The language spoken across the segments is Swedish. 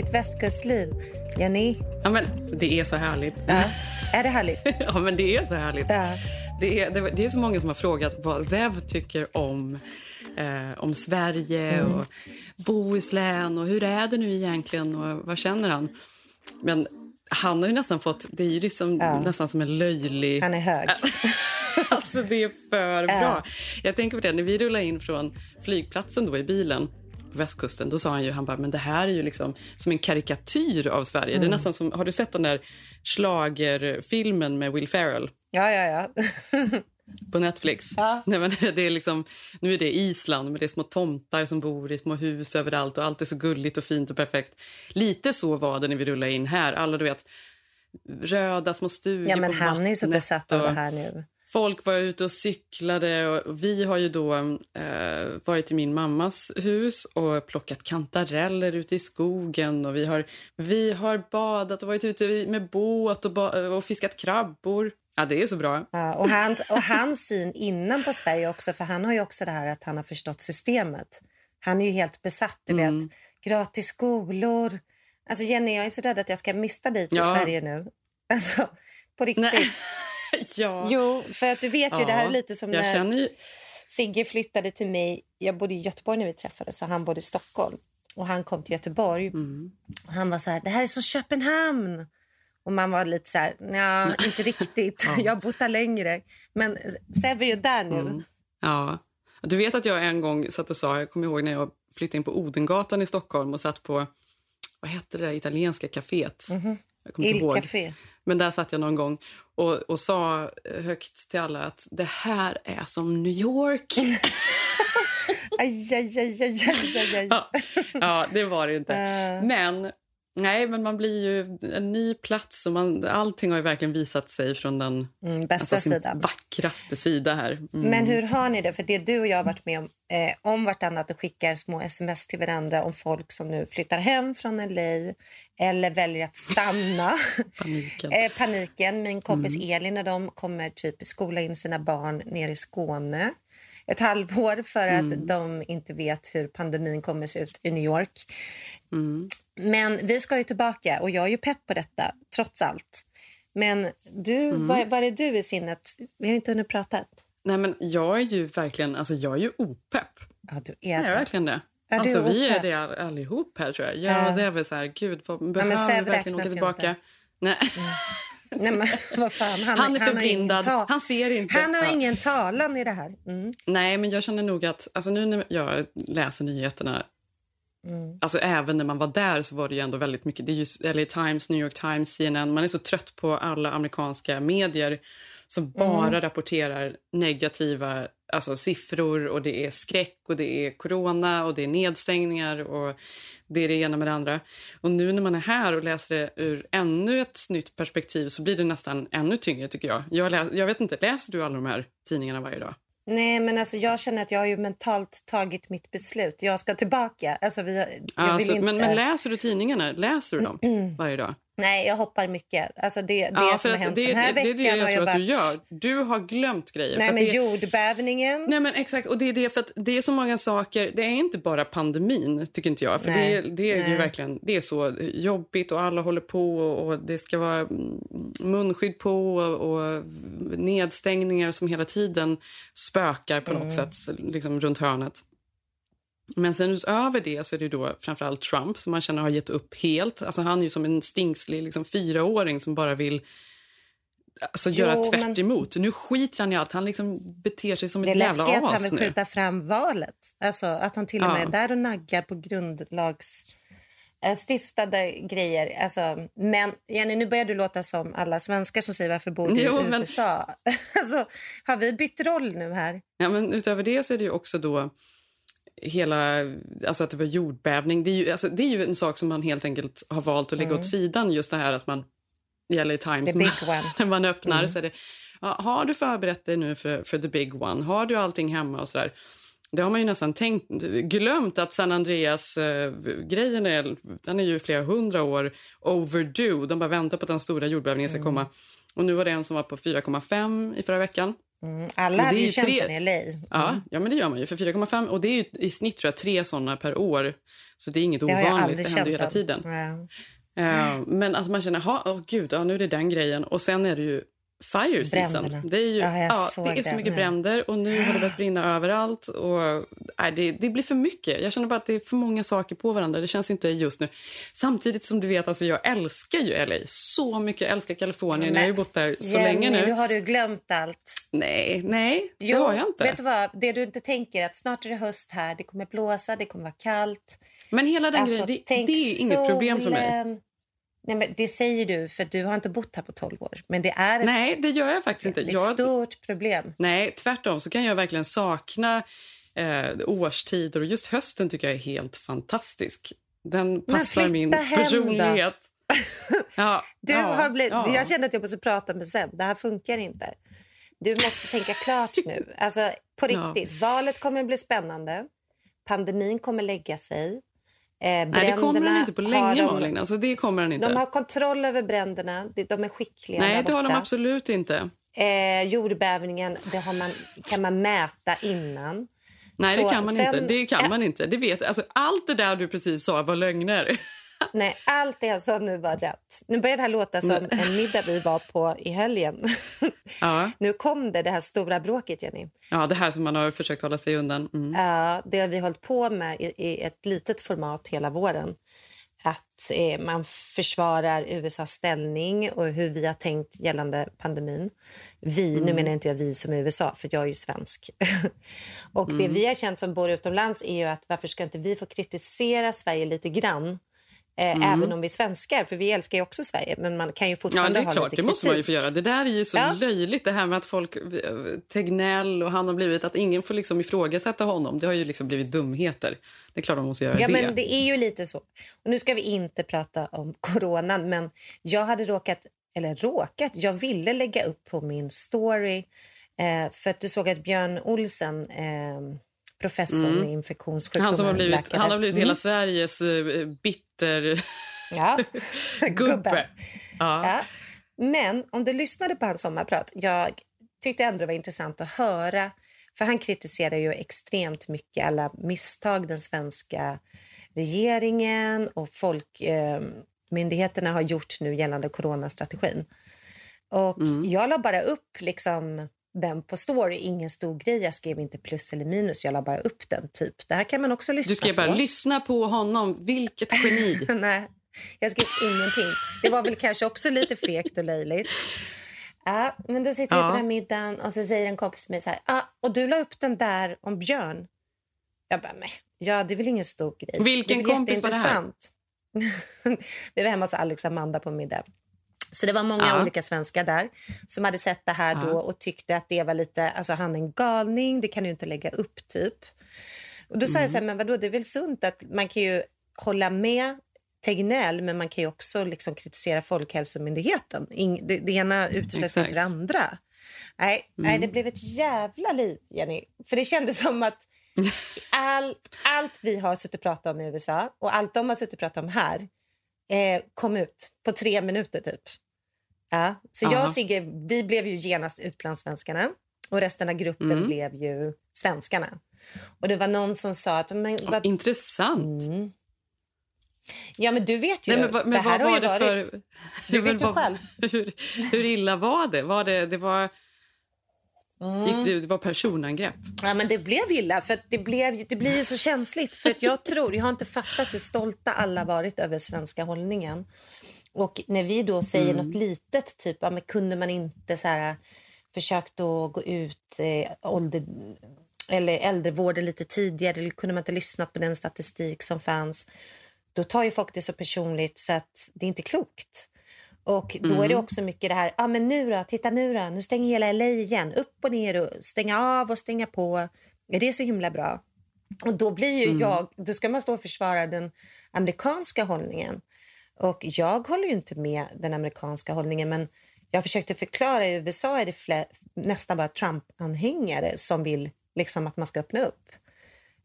Ditt västkustliv, Jenny? Ja, men det är så härligt. Ja. Är det härligt? ja, men det är så härligt. Ja. Det, är, det, det är så många som har frågat vad Zev tycker om, eh, om Sverige mm. och Bohuslän och hur är det nu egentligen och vad känner han? Men han har ju nästan fått... Det är ju liksom ja. nästan som en löjlig... Han är hög. alltså, det är för bra. Jag tänker på det, när vi rullade in från flygplatsen då i bilen på västkusten, då sa han ju, han bara, men det här är ju liksom som en karikatyr av Sverige. Mm. Det är mm. nästan som, har du sett den där slagerfilmen med Will Ferrell? Ja, ja, ja. på Netflix. Ja. Nej, men det är liksom, nu är det Island, men det är små tomtar som bor i små hus överallt och allt är så gulligt och fint och perfekt. Lite så var det när vi rullade in här. Alla du vet, röda små stugor ja, men på Han är så besatt av det här nu. Folk var ute och cyklade. Och vi har ju då eh, varit i min mammas hus och plockat kantareller ute i skogen. Och vi har, vi har badat och varit ute med båt och, och fiskat krabbor. Ja, det är så bra. Ja, och, hans, och hans syn innan på Sverige också, för han har ju också det här att han har förstått systemet. Han är ju helt besatt, du mm. vet. Gratis skolor. Alltså Jenny, jag är så rädd att jag ska mista dig till ja. Sverige nu. Alltså, på riktigt. Nej. ja. Jo, för att du vet ju, ja. det här är lite som jag när känner... Sigge flyttade till mig. Jag bodde i Göteborg när vi träffades så han bodde i Stockholm. Och han kom till Göteborg. Mm. Och han var så här, det här är som Köpenhamn. Och man var lite så här, nja, inte riktigt. ja. Jag har bott där längre. Men Sebbe är ju där nu. Mm. Ja. Du vet att jag en gång satt och sa, jag kommer ihåg när jag flyttade in på Odengatan i Stockholm och satt på, vad hette det italienska kaféet? Mm -hmm. Jag kommer inte ihåg. Men där satt jag någon gång och, och sa högt till alla att det här är som New York. aj, aj, aj, aj, aj, aj. Ja, ja, det var det inte. Uh. Men Nej, men man blir ju en ny plats och man, allting har ju verkligen visat sig från den mm, bästa alltså, sidan. vackraste sida här. Mm. Men hur har ni det? För det du och jag har varit med om eh, om vartannat och skickar små sms till varandra om folk som nu flyttar hem från LA eller väljer att stanna. Paniken. eh, paniken. Min kompis mm. Elin och de kommer typ skola in sina barn ner i Skåne ett halvår för att mm. de inte vet hur pandemin kommer att se ut i New York. Mm. Men vi ska ju tillbaka och jag är ju pepp på detta, trots allt. Men du, mm. var, var är du i sinnet? Vi har inte hunnit prata. Nej, men jag är ju verkligen, alltså jag är ju opepp. Ja, du är jag är verkligen det. Är alltså, vi är det allihop här tror jag. Ja, äh. det är väl så här, gud, vad, behöver ja, verkligen åka tillbaka? Nej. Mm. Nej, men vad fan. Han, han är förblindad. Han, han, ser inte. Han har ingen talan i det här. Mm. Nej, men jag känner nog att alltså nu när jag läser nyheterna Mm. Alltså även när man var där så var det ju ändå väldigt mycket. Det är LA Times, New York Times, CNN. Man är så trött på alla amerikanska medier som bara mm. rapporterar negativa alltså, siffror och det är skräck och det är corona och det är nedstängningar och det är det ena med det andra. Och nu när man är här och läser det ur ännu ett nytt perspektiv så blir det nästan ännu tyngre tycker jag. Jag, läs, jag vet inte, läser du alla de här tidningarna varje dag? Nej, men alltså jag känner att jag har ju mentalt tagit mitt beslut. Jag ska tillbaka. Alltså vi, jag alltså, inte... men, men, läser du tidningarna? Läser du dem varje dag? Nej, jag hoppar mycket. Alltså det, det ja, som har hänt det, den här det, veckan det är det jag tror varit... att du gör. Du har glömt grejer. Nej, men jordbävningen. Nej, men exakt. Och det är det för att det är så många saker. Det är inte bara pandemin, tycker inte jag. För det, det är ju verkligen det är så jobbigt och alla håller på och det ska vara munskydd på och, och nedstängningar som hela tiden spökar på något mm. sätt liksom runt hörnet. Men sen utöver det så är det då framförallt Trump som man känner har gett upp helt. Alltså han är ju som en stingslig liksom, fyraåring som bara vill alltså, göra jo, tvärt emot. Nu skiter han i allt. Han liksom beter sig som ett jävla as. Det är läskigt att han vill skjuta fram valet. Alltså att han till och med ja. är där och naggar på grundlags eh, stiftade grejer. Alltså, men Jenny, nu börjar du låta som alla svenskar som säger varför bor du jo, i men... USA. alltså, har vi bytt roll nu här? Ja, men utöver det så är det också då hela, alltså att det var jordbävning. Det är, ju, alltså, det är ju en sak som man helt enkelt har valt att lägga mm. åt sidan. Just det här att man, i LA Times, när man öppnar mm. så är det, ja, har du förberett dig nu för, för the big one? Har du allting hemma och sådär? Det har man ju nästan tänkt, glömt att San Andreas-grejen eh, är, den är ju flera hundra år overdue. De bara väntar på att den stora jordbävningen ska mm. komma. Och nu var det en som var på 4,5 i förra veckan. Mm, alla hade ju känt tre... den i LA. Mm. Ja, ja, men det gör man ju. För 4,5 och det är ju i snitt tror jag, tre såna per år. Så det är inget det ovanligt. Det händer ju hela tiden. Ja. Uh, men att man känner, oh, gud, ja, nu är det den grejen. Och sen är det ju fire season. Det är, ju, ja, ja, det är så mycket bränder och nu har det börjat brinna överallt. Och, nej, det, det, blir för mycket. Jag känner bara att det är för många saker på varandra. Det känns inte just nu. Samtidigt som du vet, alltså, jag älskar ju LA så mycket. Jag älskar Kalifornien. jag har bott där så Jenny, länge nu. Nu har du glömt allt. Nej, nej jo, det har jag inte. Vet du vad? Det du inte tänker att snart är det höst här. Det kommer blåsa, det kommer vara kallt. Men hela den alltså, grejen, det, det är inget problem för mig. Nej, men det säger du för du har inte bott här på 12 år. Men det är ett, Nej, det gör jag faktiskt inte. Ett stort problem. Nej, tvärtom så kan jag verkligen sakna eh, årstider och just hösten tycker jag är helt fantastisk. Den passar min personlighet. ja, du ja, har blivit, ja. Jag känner att jag måste prata med Seb. Det här funkar inte. Du måste tänka klart nu. Alltså, på riktigt. Ja. Valet kommer att bli spännande. Pandemin kommer lägga sig. Eh, Nej, det kommer den inte på länge, de, Malin. Alltså, det kommer den inte. De har kontroll över bränderna. De är skickliga Nej, det har de absolut inte. Eh, jordbävningen det har man, kan man mäta innan. Nej, Så, det kan man sen, inte. Det kan man inte. Det vet, alltså, allt det där du precis sa var lögner. Nej, allt det jag sa nu var rätt. Nu börjar det här låta som en middag vi var på i helgen. Ja. Nu kom det, det här stora bråket, Jenny. Ja, det här som man har försökt hålla sig undan. Mm. Ja, det har vi hållit på med i, i ett litet format hela våren. Att eh, man försvarar USAs ställning och hur vi har tänkt gällande pandemin. Vi, mm. nu menar inte jag vi som USA, för jag är ju svensk. och mm. det vi har känt som bor utomlands är ju att varför ska inte vi få kritisera Sverige lite grann mm. Även om vi är svenskar, för vi älskar ju också Sverige. Men man kan ju fortfarande ja, det är klart, det måste man ju få göra. Det där är ju så ja. löjligt, det här med att folk... Eh, Tegnell och han har blivit... Att ingen får liksom ifrågasätta honom. Det har ju liksom blivit dumheter. Det är klart de måste göra ja, det. Men det är ju lite så. Och nu ska vi inte prata om coronan, men jag hade råkat... Eller råkat, jag ville lägga upp på min story eh, för att du såg att Björn Olsen eh, professorn mm. i infektionssjukdomar. Han, som har blivit, han har blivit mm. hela Sveriges uh, bitter ja. gubbe. Ja. ja. Men om du lyssnade på hans sommarprat, jag tyckte ändå det var intressant att höra, för han kritiserar ju extremt mycket alla misstag den svenska regeringen och folkmyndigheterna eh, har gjort nu gällande coronastrategin. Och mm. jag la bara upp liksom den på story. Ingen stor grej. Jag skrev inte plus eller minus. Jag la bara upp den. typ. Det här kan man också lyssna på. Du skrev bara lyssna på honom. Vilket geni. Nej, jag skrev ingenting. Det var väl kanske också lite fegt och löjligt. Ja, men då sitter ja. vi på den middagen och så säger en kompis till mig så här. Ah, och du la upp den där om Björn. Jag bara, nej. Ja, det är väl ingen stor grej. Vilken kompis var det här? vi var hemma hos Alex och Amanda på middag. Så det var många ja. olika svenskar där som hade sett det här ja. då och tyckte att det var lite, alltså han är en galning, det kan du inte lägga upp typ. Och då sa mm. jag så här, mm. men vadå, det är väl sunt att man kan ju hålla med Tegnell, men man kan ju också liksom kritisera Folkhälsomyndigheten. In, det, det ena utesluter inte det andra. Nej, mm. nej, det blev ett jävla liv, Jenny. För det kändes som att all, allt vi har suttit och pratat om i USA och allt de har suttit och pratat om här eh, kom ut på tre minuter typ. Ja. Så Aha. jag och Sigge, vi blev ju genast utlandssvenskarna och resten av gruppen mm. blev ju svenskarna. Och det var någon som sa att... Men, vad... Intressant. Mm. Ja, men du vet ju. Nej, men, men det här vad var det varit... för... Du vet ju själv. Hur, hur illa var det? Var det, det var... Mm. Det, det var personangrepp. Ja, men det blev illa, för det, blev, det blir så känsligt. För att jag tror, jag har inte fattat hur stolta alla varit över svenska hållningen. Och när vi då säger mm. något litet, typ, ja, men kunde man inte så här, försökt att gå ut eh, ålder, eller äldrevården lite tidigare eller kunde man inte lyssnat på den statistik som fanns? Då tar ju folk det så personligt så att det är inte klokt. Och då mm. är det mm. också mycket det här, ja ah, men nu då, titta nu då, nu stänger hela LA igen, upp och ner och stänga av och stänga på. Är det så himla bra? Och då blir ju mm. jag, då ska man stå och försvara den amerikanska hållningen. Och jag håller ju inte med den amerikanska hållningen, men jag försökte förklara, i USA är det nästan bara Trump-anhängare som vill liksom att man ska öppna upp.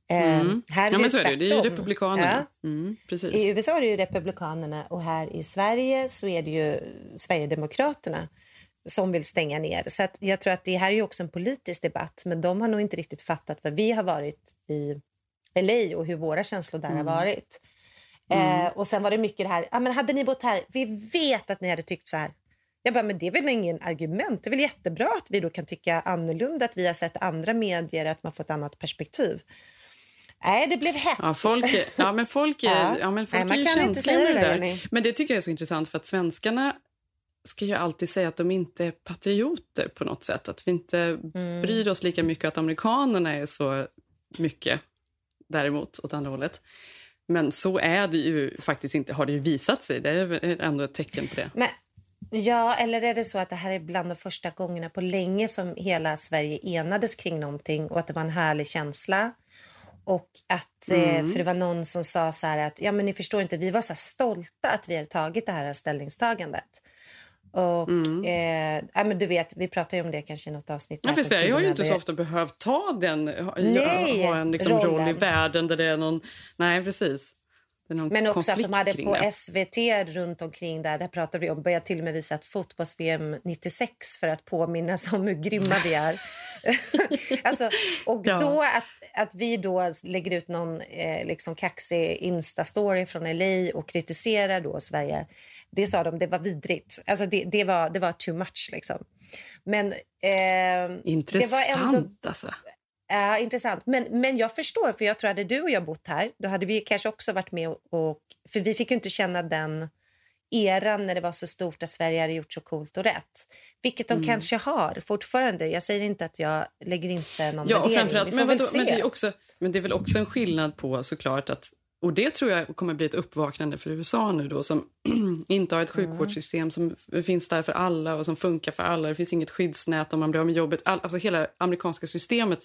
Mm. här är ja, men så är det. Det är ju Republikanerna. Ja. Mm, I USA är det ju Republikanerna och här i Sverige så är det ju Sverigedemokraterna som vill stänga ner. Så att jag tror att det här är också en politisk debatt men de har nog inte riktigt fattat vad vi har varit i LA och hur våra känslor där mm. har varit. Mm. Eh, och sen var det mycket det här, ah, men hade ni bott här, vi vet att ni hade tyckt så här. Jag bara, men det är väl ingen argument. Det är väl jättebra att vi då kan tycka annorlunda, att vi har sett andra medier, att man får ett annat perspektiv. Nej, det blev hett. Ja, folk, ja men folk är, ja. ja men folk Nej, man är ju kan inte säga det där. där. Men det tycker jag är så intressant för att svenskarna ska ju alltid säga att de inte är patrioter på något sätt. Att vi inte mm. bryr oss lika mycket att amerikanerna är så mycket däremot åt andra hållet. Men så är det ju faktiskt inte, har det ju visat sig. Det är ändå ett tecken på det. Men, ja, eller är det så att det här är bland de första gångerna på länge som hela Sverige enades kring någonting och att det var en härlig känsla? Och att, eh, mm. För det var någon som sa så att ja, men ni förstår inte, vi var så stolta att vi hade tagit det här ställningstagandet. Och, mm. eh, ja, men du vet, vi pratade om det kanske i något avsnitt. Ja, för Sverige har ju inte så ofta behövt ta den, nej, ha en liksom roll i världen där det är någon... Nej, precis. Men också att de hade på. SVT runt omkring där, där pratade vi om, började till och med visa ett fotbolls-VM 96 för att påminnas om hur grymma vi är. alltså, och ja. då att, att vi då lägger ut någon eh, liksom kaxig Insta-story från LA och kritiserar då Sverige, det sa de, det var vidrigt. Alltså det, det, var, det var too much liksom. Men... Eh, Intressant det var ändå, alltså. Ja, intressant. Men, men jag förstår, för jag tror att hade du och jag bott här, då hade vi kanske också varit med och... för vi fick ju inte känna den eran när det var så stort att Sverige hade gjort så coolt och rätt. Vilket de mm. kanske har fortfarande. Jag säger inte att jag lägger inte någon ja, värdering. Men, vadå, men, det är också, men det är väl också en skillnad på såklart att och Det tror jag kommer bli ett uppvaknande för USA nu då som inte har ett mm. sjukvårdssystem som finns där för alla och som funkar för alla. Det finns inget skyddsnät om man blir av med jobbet. All, alltså hela amerikanska systemet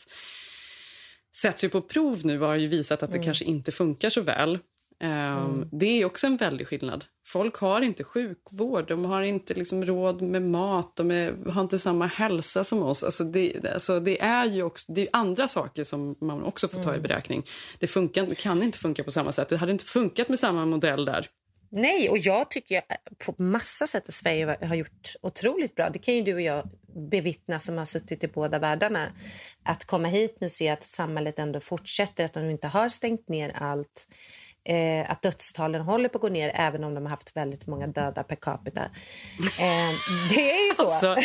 sätts ju på prov nu och har ju visat att det mm. kanske inte funkar så väl. Um, mm. Det är också en väldig skillnad. Folk har inte sjukvård, de har inte liksom råd med mat, de är, har inte samma hälsa som oss. Alltså det, alltså det är ju också, det är andra saker som man också får ta i mm. beräkning. Det, funkar, kan inte funka på samma sätt. Det hade inte funkat med samma modell där. Nej, och jag tycker på massa sätt att Sverige har gjort otroligt bra. Det kan ju du och jag bevittna som har suttit i båda världarna. Att komma hit nu och se att samhället ändå fortsätter, att de inte har stängt ner allt eh, att dödstalen håller på att gå ner även om de har haft väldigt många döda per capita. Eh, det är ju så. Alltså,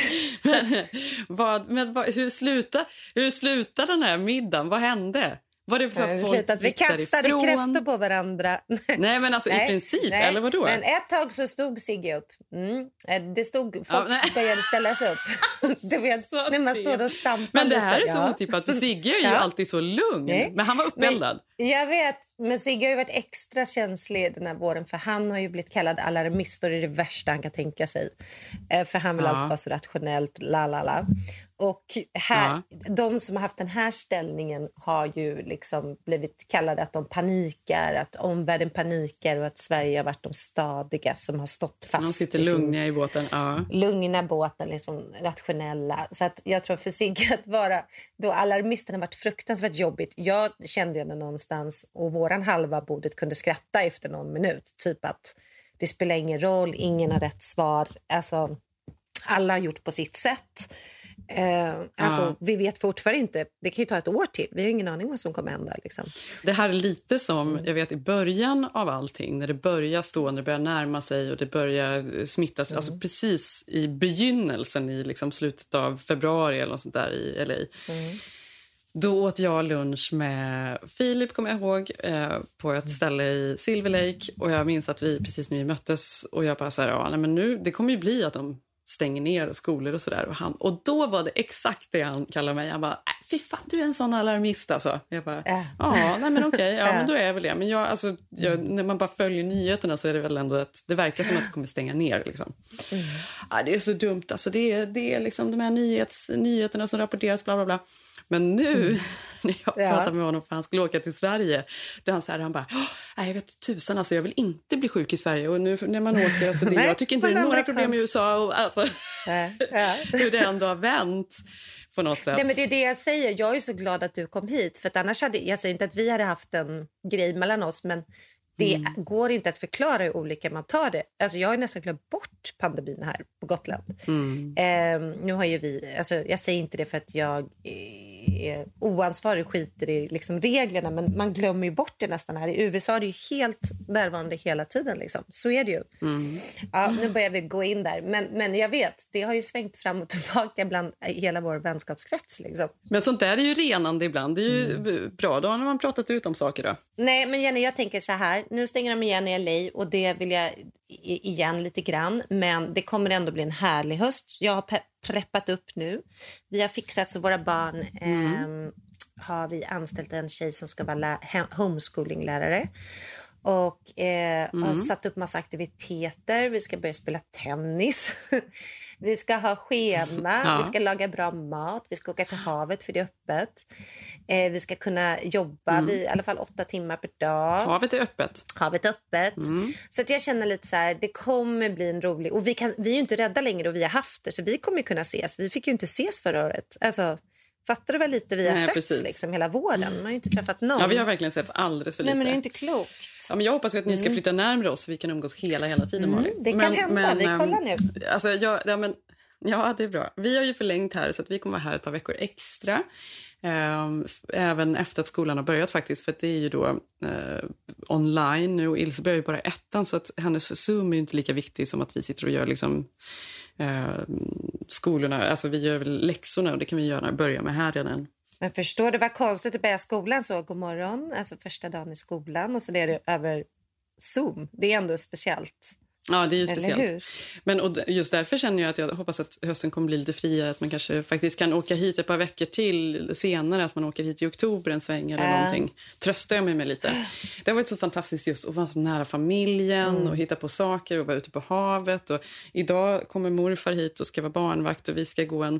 men vad, men vad, hur, slutade, hur slutade den här middagen? Vad hände? Var det så att folk gick att vi kastade därifrån? kräftor på varandra. Nej, men alltså nej, i princip, nej. eller vadå? Men ett tag så stod Sigge upp. Mm. Eh, det stod, folk ja, började ställa sig upp. du vet, så när man står och stampar Men det här lite. är så ja. otippat, för Sigge är ju ja. alltid så lugn. Nej. Men han var uppeldad. Men, jag vet, men Sigge har ju varit extra känslig den här våren för han har ju blivit kallad alarmist och det är det värsta han kan tänka sig. Eh, för han vill ja. alltid vara så rationellt, la la la. Och här, ja. de som har haft den här ställningen har ju liksom blivit kallade att de panikar, att omvärlden panikar och att Sverige har varit de stadiga som har stått fast. De sitter liksom, lugna i båten. Ja. Lugna båten, liksom rationella. Så att jag tror för Sigge att vara... Då alarmisten har varit fruktansvärt jobbigt. Jag kände det någonstans och våran halva bordet kunde skratta efter någon minut. Typ att det spelar ingen roll, ingen har rätt svar. Alltså, alla har gjort på sitt sätt. Eh, alltså, ja. Vi vet fortfarande inte. Det kan ju ta ett år till. Vi har ingen aning vad som kommer hända. Liksom. Det här är lite som mm. jag vet i början av allting, när det börjar stå, när det börjar närma sig och det börjar smittas. Mm. Alltså precis i begynnelsen, i liksom slutet av februari eller något sånt där i LA. Mm. Då åt jag lunch med Filip, kommer jag ihåg, eh, på ett ställe i Silver Lake. Och jag minns att vi precis när vi möttes och jag bara så här, ja, nej, men nu, det kommer ju bli att de stänger ner och skolor och sådär. Och, och då var det exakt det han kallade mig. Han bara, äh, fy fan, du är en sån alarmist alltså. Jag bara, äh. ja, nej men okej, ja men då är jag väl det. Men jag, alltså, jag, när man bara följer nyheterna så är det väl ändå att det verkar som att det kommer stänga ner liksom. Mm. Ja, det är så dumt alltså. Det är, det är liksom de här nyhets, nyheterna som rapporteras, bla bla bla. Men nu mm. när jag ja. pratade med honom för han skulle åka till Sverige, då han så här, han bara, jag vet tusan alltså, jag vill inte bli sjuk i Sverige och nu när man åker, alltså, det, jag tycker inte det är några problem i USA och alltså, hur det ändå har vänt. Nej, men det är det jag säger, jag är så glad att du kom hit för annars hade, jag säger inte att vi hade haft en grej mellan oss men det mm. går inte att förklara hur olika man tar det. Alltså jag har nästan glömt bort pandemin här på Gotland. Mm. Eh, nu har ju vi, alltså jag säger inte det för att jag är oansvarig och skiter i liksom reglerna men man glömmer ju bort det nästan här. I USA är det ju helt närvarande hela tiden. Liksom. Så är det ju. Mm. Ja, nu börjar vi gå in där. Men, men jag vet, det har ju svängt fram och tillbaka bland hela vår vänskapskrets. Liksom. Men sånt där är ju renande ibland. Det är ju mm. bra. Då har man pratat ut om saker. Då. Nej, men Jenny, jag tänker så här nu stänger de igen i LA och det vill jag igen lite grann. Men det kommer ändå bli en härlig höst. Jag har preppat upp nu. Vi har fixat så våra barn mm. eh, har vi anställt en tjej som ska vara homeschoolinglärare och eh, mm. har satt upp massa aktiviteter. Vi ska börja spela tennis. vi ska ha schema, ja. vi ska laga bra mat, vi ska åka till havet för det är öppet. Eh, vi ska kunna jobba mm. vi, i alla fall åtta timmar per dag. Havet är öppet. Havet är öppet. Mm. Så att jag känner lite så här, det kommer bli en rolig... Och vi, kan, vi är ju inte rädda längre och vi har haft det så vi kommer kunna ses. Vi fick ju inte ses förra året. Alltså, Fattar du väl lite vi har setts liksom hela våren? Man har ju inte träffat någon. Ja, vi har verkligen setts alldeles för lite. Nej, men det är inte klokt. Ja, men jag hoppas att ni ska mm. flytta närmare oss så vi kan umgås hela, hela tiden, mm, Det kan men, hända. Men, vi kollar nu. Alltså, jag, ja, men, ja, det är bra. Vi har ju förlängt här så att vi kommer vara här ett par veckor extra. Ehm, även efter att skolan har börjat faktiskt, för det är ju då eh, online nu Ilse börjar ju bara ettan så att hennes Zoom är inte lika viktig som att vi sitter och gör liksom eh, skolorna, alltså vi gör väl läxorna och det kan vi göra, börja med här redan. Men förstår du vad konstigt att börja skolan så, god morgon, alltså första dagen i skolan och så är det över Zoom. Det är ändå speciellt. Ja, det är ju speciellt. Men och just därför känner jag att jag hoppas att hösten kommer bli lite friare. Att man kanske faktiskt kan åka hit ett par veckor till senare. Att man åker hit i oktober en sväng eller äh. någonting. Tröstar jag mig med lite. Det har varit så fantastiskt just att vara så nära familjen mm. och hitta på saker och vara ute på havet. Och idag kommer morfar hit och ska vara barnvakt och vi ska gå en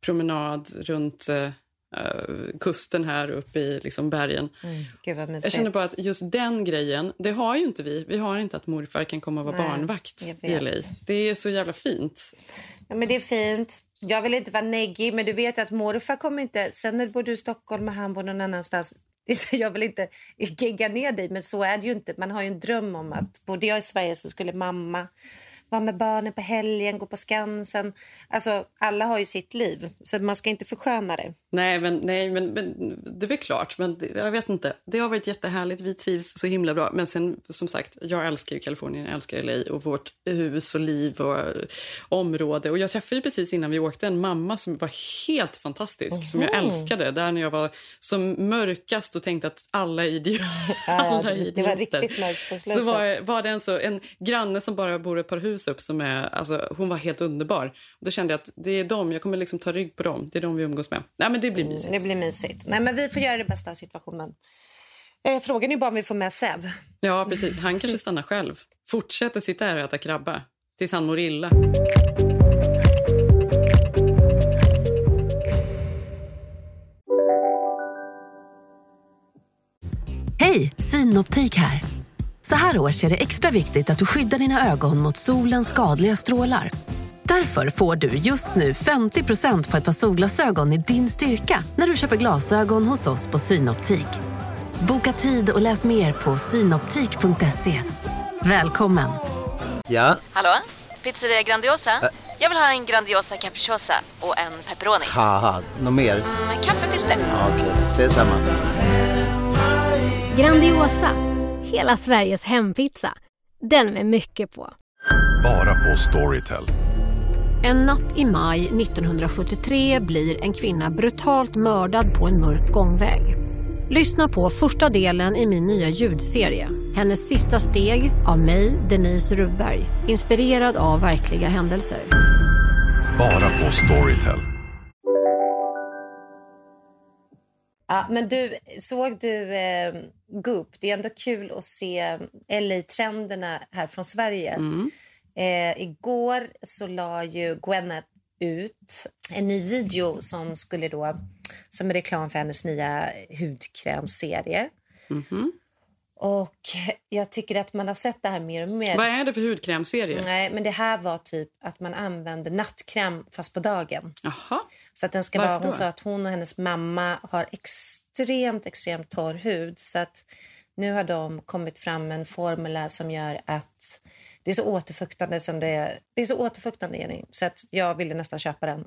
promenad runt eh, uh, kusten här uppe i liksom bergen. Mm, jag känner bara att just den grejen, det har ju inte vi. Vi har inte att morfar kan komma och vara Nej, barnvakt i LA. Det är så jävla fint. Ja, men det är fint. Jag vill inte vara neggig, men du vet att morfar kommer inte... Sen bor du i Stockholm och han bor någon annanstans. Jag vill inte gegga ner dig, men så är det ju inte. Man har ju en dröm om att bodde jag i Sverige så skulle mamma vara med barnen på helgen, gå på Skansen. Alltså, alla har ju sitt liv, så man ska inte försköna det. Nej, men, nej, men, men det är väl klart. Men det, jag vet inte. Det har varit jättehärligt. Vi trivs så himla bra. Men sen, som sagt, jag älskar ju Kalifornien, jag älskar LA och vårt hus och liv och område. Och jag träffade ju precis innan vi åkte en mamma som var helt fantastisk, Oho. som jag älskade. Där när jag var som mörkast och tänkte att alla är idioter. alla är idioter. Det var riktigt mörkt på slutet. Så var, var det en, så, en granne som bara bor ett par hus upp som är, alltså, hon var helt underbar. Och då kände jag att det är dem, jag kommer liksom ta rygg på dem. Det är dem vi umgås med. Nej, men det blir mysigt. Mm, det blir mysigt. Nej, men vi får göra det bästa av situationen. Eh, frågan är bara om vi får med Sev. Ja, precis. Han kanske stannar själv. Fortsätter sitta här och äta krabba tills han mår illa. Hej, Synoptik här. Så här års är det extra viktigt att du skyddar dina ögon mot solens skadliga strålar. Därför får du just nu 50% på ett par solglasögon i din styrka när du köper glasögon hos oss på Synoptik. Boka tid och läs mer på synoptik.se. Välkommen! Ja? Hallå? Pizzeria Grandiosa? Ä Jag vill ha en Grandiosa capriciosa och en pepperoni. Haha, något mer? Med kaffefilter. Ja, Okej, ses samma. Grandiosa, hela Sveriges hempizza. Den med mycket på. Bara på Storytel. En natt i maj 1973 blir en kvinna brutalt mördad på en mörk gångväg. Lyssna på första delen i min nya ljudserie. Hennes sista steg av mig, Denise Rubberg. Inspirerad av verkliga händelser. Bara på Storytel. Ja, men du, såg du eh, Goop? Det är ändå kul att se LA-trenderna här från Sverige. Eh, igår så la ju Gwyneth ut en ny video som skulle då som är reklam för hennes nya hudkrämserie. Och jag tycker att man har sett det här mer och mer. Vad är det för hudkrämserie? Nej, men det här var typ att man använder nattkräm fast på dagen. Jaha. Så att den ska Varför vara, hon då? sa att hon och hennes mamma har extremt, extremt torr hud. Så att nu har de kommit fram med en formula som gör att det är så återfuktande som det är. Det är så återfuktande, Jenny, så att jag ville nästan köpa den.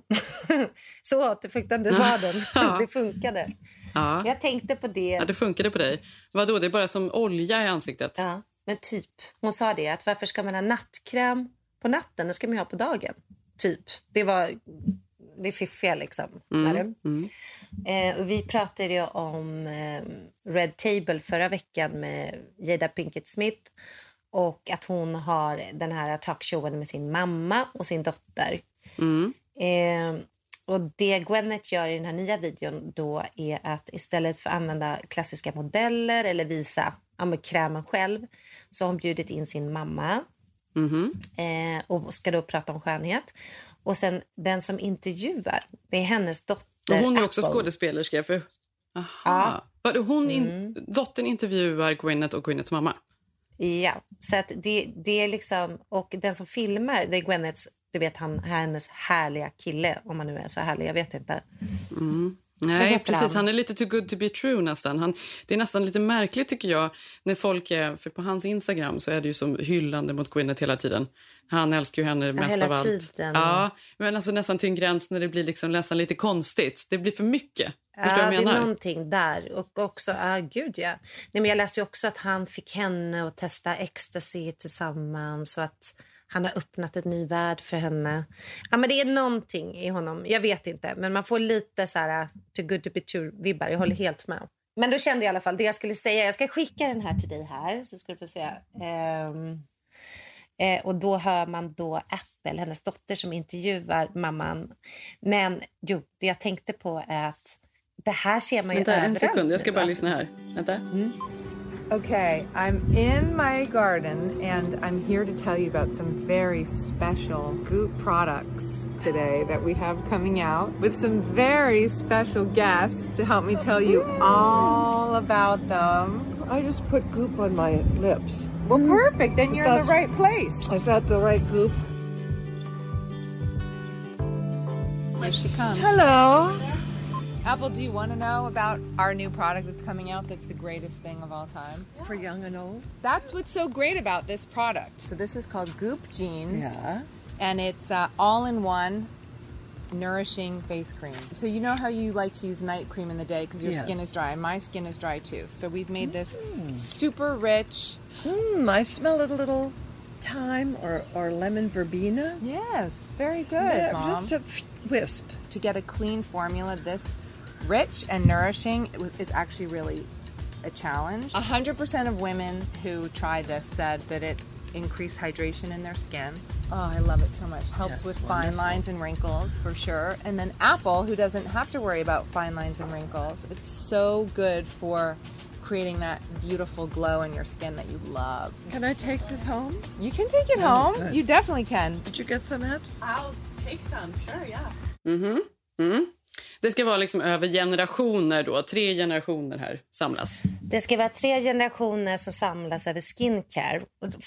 så återfuktande var den. Ja. det funkade. Ja. Jag tänkte på det. ja, det funkade på dig. Vadå, det är bara som olja i ansiktet? Ja, men typ. Hon sa det, att varför ska man ha nattkräm på natten? Det ska man ha på dagen. Typ. Det var det fiffiga liksom. med det. Eh, vi pratade ju om eh, Red Table förra veckan med Jada Pinkett Smith och att hon har den här talkshowen med sin mamma och sin dotter. Eh, och det Gwyneth gör i den här nya videon då är att istället för att använda klassiska modeller eller visa ja, krämen själv så har hon bjudit in sin mamma eh, och ska då prata om skönhet. Och sen den som intervjuar, det är hennes dotter Och hon är också Apple. skådespelerska. För... Aha. Vadå, Hon in... Mm. Dottern intervjuar Gwyneth och Gwyneths mamma? Ja, så att det, det är liksom... Och den som filmar, det är Gwyneths, du vet han, hennes härliga kille, om han nu är så härlig, jag vet inte. Vad Nej, precis. han? Han är lite too good to be true nästan. Han, det är nästan lite märkligt tycker jag när folk är, för på hans Instagram så är det ju som hyllande mot Gwyneth hela tiden. Han älskar ju henne mest hela av allt. tiden. Ja, men alltså nästan till en gräns när det blir liksom nästan lite konstigt. Det blir för mycket. Förstår Ja, det är någonting där. Och också, ja gud ja. Nej, men jag läste ju också att han fick henne att testa ecstasy tillsammans och att han har öppnat en ny värld för henne. Ja, men det är någonting i honom. Jag vet inte, men man får lite så här too good to be true-vibbar. Jag håller helt med. Men då kände jag i alla fall det jag skulle säga. Jag ska skicka den här till dig här så ska du få se. Ehm, Eh, och då hör man då Apple, hennes dotter, som intervjuar mamman. Men jo, det jag tänkte på är att det här ser man ju Vänta, en överallt sekund. Jag ska bara lyssna här. Vänta. Okay, I'm in my garden and I'm here to tell you about some very special Goop products today that we have coming out with some very special guests to help me tell you all about them. I just put goop on my lips. Well, perfect. Then you're in the right place. Is that the right goop? Here she comes. Hello. Apple, do you want to know about our new product that's coming out that's the greatest thing of all time? For young and old. That's what's so great about this product. So this is called Goop Jeans. Yeah. And it's uh, all-in-one nourishing face cream. So you know how you like to use night cream in the day because your Yes. skin is dry. My skin is dry too. So we've made this super rich. Hmm, I smell a little thyme or, or lemon verbena. Yes, very good, Yeah, Mom. Just a wisp. to get a clean formula this rich and nourishing is actually really a challenge. 100% of women who tried this said that it increased hydration in their skin. Oh, I love it so much. Helps Yes, with fine lines and wrinkles for sure. And then Apple, who doesn't have to worry about fine lines and wrinkles, it's so good for creating that beautiful glow in your skin that you love. Can I take this home? You can take it Oh, home. good. You definitely can. Did you get some apps? I'll take some, sure, yeah. Mm-hmm. Mm. Det ska vara liksom över generationer då. Tre generationer här samlas. Det ska vara tre generationer som samlas över skincare.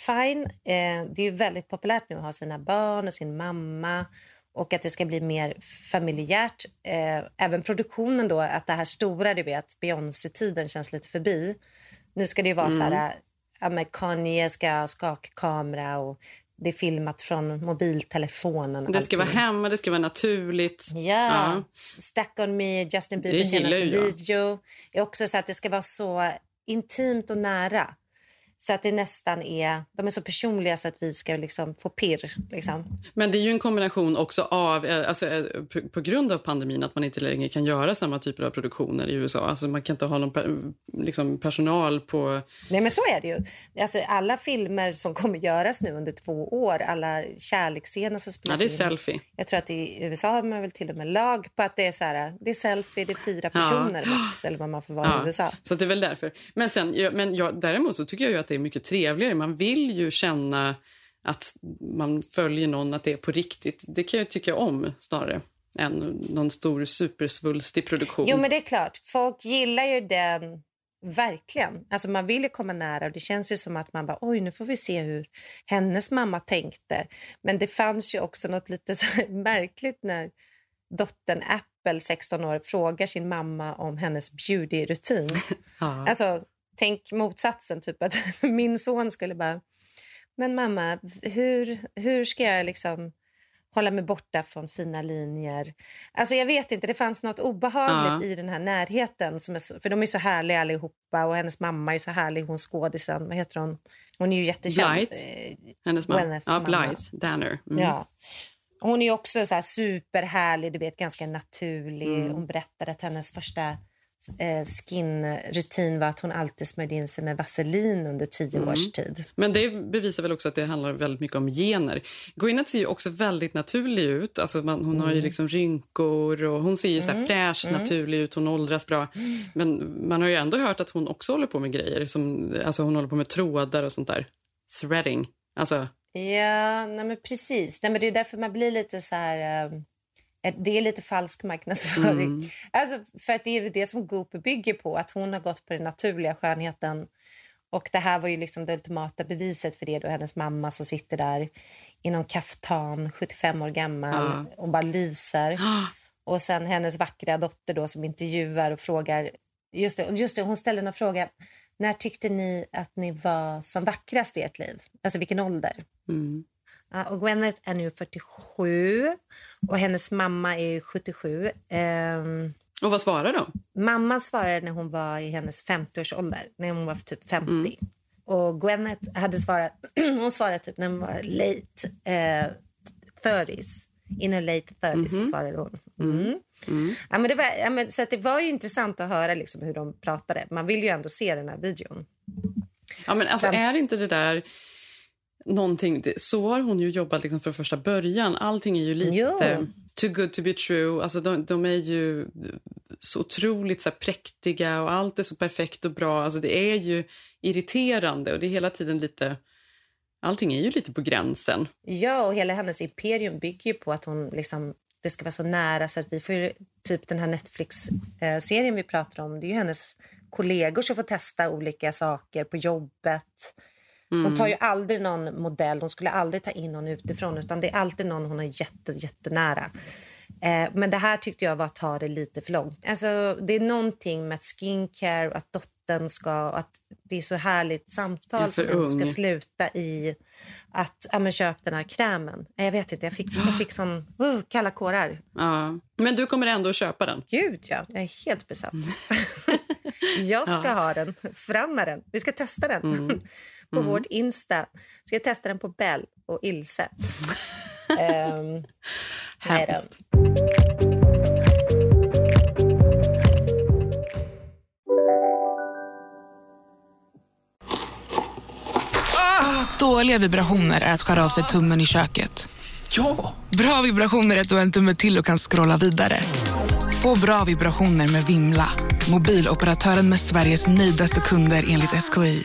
Fine, eh, det är väldigt populärt nu att ha sina barn och sin mamma och att det ska bli mer familjärt. Eh, även produktionen då, att det här stora, du vet, Beyoncé-tiden känns lite förbi. Nu ska det ju vara så här, ja, men Kanye ska ha skakkamera och det är filmat från mobiltelefonen. Det ska vara hemma, det ska vara naturligt. Ja. Stuck on me, Justin Det gillar senaste jag. video. är också så att det ska vara så intimt och nära. Så att det nästan är, de är så personliga så att vi ska liksom få pirr. Liksom. Men det är ju en kombination också av, eh, alltså, eh, på, på grund av pandemin, att man inte längre kan göra samma typer av produktioner i USA. Alltså, man kan inte ha någon per, liksom, personal på... Nej men så är det ju. Alltså, alla filmer som kommer göras nu under två år, alla kärleksscener som Ja, spelas det är in. selfie. Jag tror att i USA har man väl till och med lag på att det är så här, det är selfie, det är fyra Ja. personer max eller vad man får vara i USA. Så det är väl därför. Men, sen, ja, men jag, däremot så tycker jag ju att det är mycket trevligare. Man vill ju känna att man följer någon, att det är på riktigt. Det kan jag tycka om snarare än någon stor supersvulstig produktion. Jo men det är klart, folk gillar ju den verkligen. Alltså man vill ju komma nära och det känns ju som att man bara oj nu får vi se hur hennes mamma tänkte. Men det fanns ju också något lite märkligt när dottern Apple, 16 år, frågar sin mamma om hennes beauty-rutin. Ja. Alltså tänk motsatsen, typ att min son skulle bara men mamma, hur, hur ska jag liksom hålla mig borta från fina linjer? Alltså jag vet inte, det fanns något obehagligt Ja. i den här närheten. Som är för de är så härliga allihopa och hennes mamma är så härlig, hon skådisen, vad heter hon? Hon är ju jättekänd. Blythe. eh, Hennes mamma. Ja, mamma. Blythe Danner. Mm. Ja. Hon är också så här superhärlig, du vet, ganska naturlig. Mm. Hon berättade att hennes första eh, skinrutin var att hon alltid smörjde in sig med vaselin under tio Mm. års tid. Men det bevisar väl också att det handlar väldigt mycket om gener. Gwyneth ser ju också väldigt naturlig ut. Alltså man, hon har ju Mm. liksom rynkor och hon ser ju så här Mm. fräsch, Mm. naturlig ut. Hon åldras bra. Men man har ju ändå hört att hon också håller på med grejer. Som, alltså hon håller på med trådar och sånt där. Threading. Alltså, Ja, nej men precis. Nej men det är därför man blir lite så här... eh, det är lite falsk marknadsföring. Mm. Alltså, för att det är det som Goop bygger på, att hon har gått på den naturliga skönheten. Och det här var ju liksom det ultimata beviset för det då hennes mamma som sitter där i någon kaftan, 75 år gammal Ja. och bara lyser. Och sen hennes vackra dotter då som intervjuar och frågar, just det, just det hon ställer en fråga, när tyckte ni att ni var som vackrast i ert liv? Alltså vilken ålder? mm. Och Gwyneth är nu 47 och hennes mamma är 77. Ehm, Och vad svarar de? mamman svarade när hon var i hennes 50-årsålder, när hon var typ 50. Mm. Och Gwyneth hade svarat, hon svarade typ när hon var late eh, 30s. In her late 30s så Mhm. svarade hon. Mm. Mm. Ja, men det var, ja, men, så det var ju intressant att höra liksom hur de pratade. Man vill ju ändå se den här videon. Ja, men alltså, Sen- är inte det där någonting... Så har hon ju jobbat liksom från första början. Allting är ju lite Jo. too good to be true. Alltså, de, de är ju så otroligt så här, präktiga och allt är så perfekt och bra. Alltså, det är ju irriterande och det är hela tiden lite... Allting är ju lite på gränsen. Ja, och hela hennes imperium bygger ju på att hon liksom, det ska vara så nära så att vi får ju- typ den här Netflix-serien vi pratar om, det är ju hennes kollegor som får testa olika saker på jobbet. Hon Mm. tar ju aldrig någon modell, hon skulle aldrig ta in någon utifrån utan det är alltid någon hon är jätte, jättenära. Eh, men det här tyckte jag var att ta det lite för långt. Alltså, det är någonting med skincare och att dottern ska... Att det är så härligt samtal som ska ung. sluta i att ja, men köp den här krämen. Eh, Jag vet inte, jag fick, jag fick sån uh, kalla kårar. Ja. Men du kommer ändå att köpa den? Gud, ja. Jag är helt besatt. jag ska Ja. ha den. Fram med den. Vi ska testa den. Mm. På Mm. vårt Insta. Ska jag testa den på Bell och Ilse. um, Hemskt. Dåliga vibrationer är att skära av sig tummen i köket. Ja! Bra vibrationer är att du har en tumme till och kan scrolla vidare. Få bra vibrationer med Vimla. Mobiloperatören med Sveriges nöjdaste kunder enligt SKI.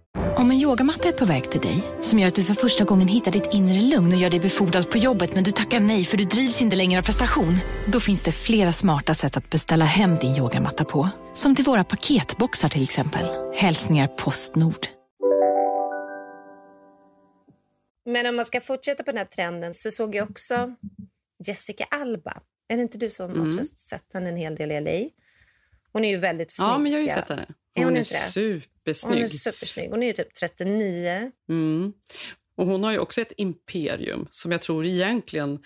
Om en yogamatta är på väg till dig, som gör att du för första gången hittar ditt inre lugn och gör dig befordrad på jobbet men du tackar nej för du drivs inte längre av prestation. Då finns det flera smarta sätt att beställa hem din yogamatta på. Som till våra paketboxar till exempel. Hälsningar Postnord. Men om man ska fortsätta på den här trenden så såg jag också Jessica Alba. Är det inte du som Mm. också sett henne en hel del i LA? Hon är ju väldigt snygg. Ja, men jag har ju sett henne. Är Hon är det? Supersnygg. Hon är supersnygg. Hon är ju typ 39. Mm. Och hon har ju också ett imperium som jag tror egentligen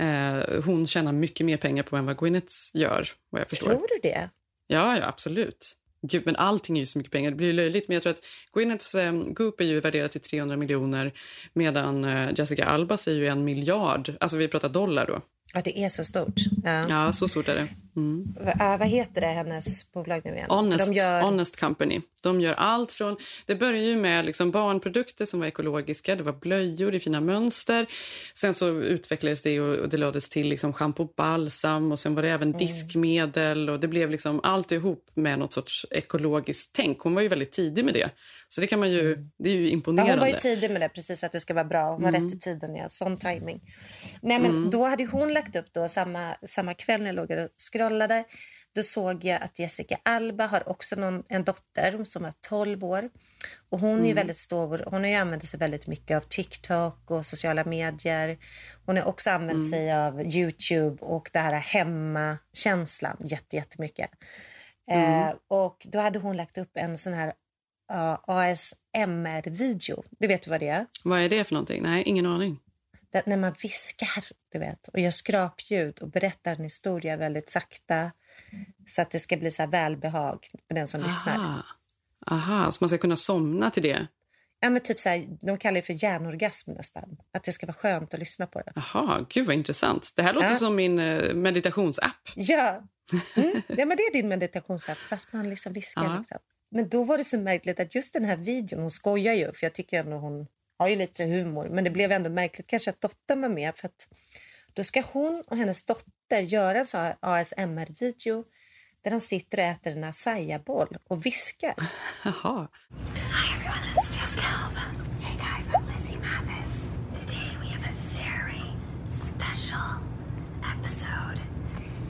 eh, hon tjänar mycket mer pengar på än vad Gwyneth gör. Vad jag förstår. Tror du det? Ja, ja, absolut. Gud, men allting är ju så mycket pengar. Det blir löjligt. Men jag tror att Gwyneths eh, Goop är ju värderat till 300 miljoner medan eh, Jessica Alba säger ju en miljard. Alltså vi pratar dollar då. Ja, det är så stort. Ja. Ja, så stort är det. Mm. Ah, vad heter det, hennes bolag nu igen? Honest, De gör... Honest Company. De gör allt från... Det börjar ju med liksom barnprodukter som var ekologiska. Det var blöjor i fina mönster. Sen så utvecklades det och och det lades till liksom shampoo och balsam. Och sen var det Mm. även diskmedel. Och det blev liksom allt ihop med något sorts ekologiskt tänk. Hon var ju väldigt tidig med det. Så det kan man ju... Det är ju Mm. Ja, imponerande. hon var ju tidig med det, precis att det ska vara bra. Hon var Mm. rätt i tiden, ja. Sån timing. Nej, men Mm. då hade hon lagt upp då samma, samma kväll när jag låg och scrollade. Då såg jag att Jessica Alba har också någon, en dotter som är 12 år. Och hon är ju Mm. väldigt stor. Hon har ju använt sig väldigt mycket av TikTok och sociala medier. Hon har också använt Mm. sig av Youtube och det här hemmakänslan jätte, jättemycket. Mm. Eh, och då hade hon lagt upp en sån här ja, ASMR-video. Du vet vad det är? Vad är det för någonting? Nej, ingen aning. Det, när man viskar du vet, och gör skrapljud och berättar en historia väldigt sakta så att det ska bli så välbehag för den som lyssnar. Aha. Aha, så man ska kunna somna till det? Ja, men typ så här, de kallar det för hjärnorgasm nästan. Att det ska vara skönt att lyssna på det. Jaha, gud vad intressant. Det här låter Ja. som min eh, meditationsapp. Ja, mm. ja men det är din meditationsapp fast man liksom viskar. Ja. Liksom. Men då var det så märkligt att just den här videon, hon skojar ju för jag tycker ändå hon har ju lite humor. Men det blev ändå märkligt kanske att dottern var med för att då ska hon och hennes dotter göra en sån här ASMR-video där de sitter och äter en acai-boll och viskar. Jaha. It's Jessica Alba. Hey guys, I'm Lizzie Mathis. Today we have a very special episode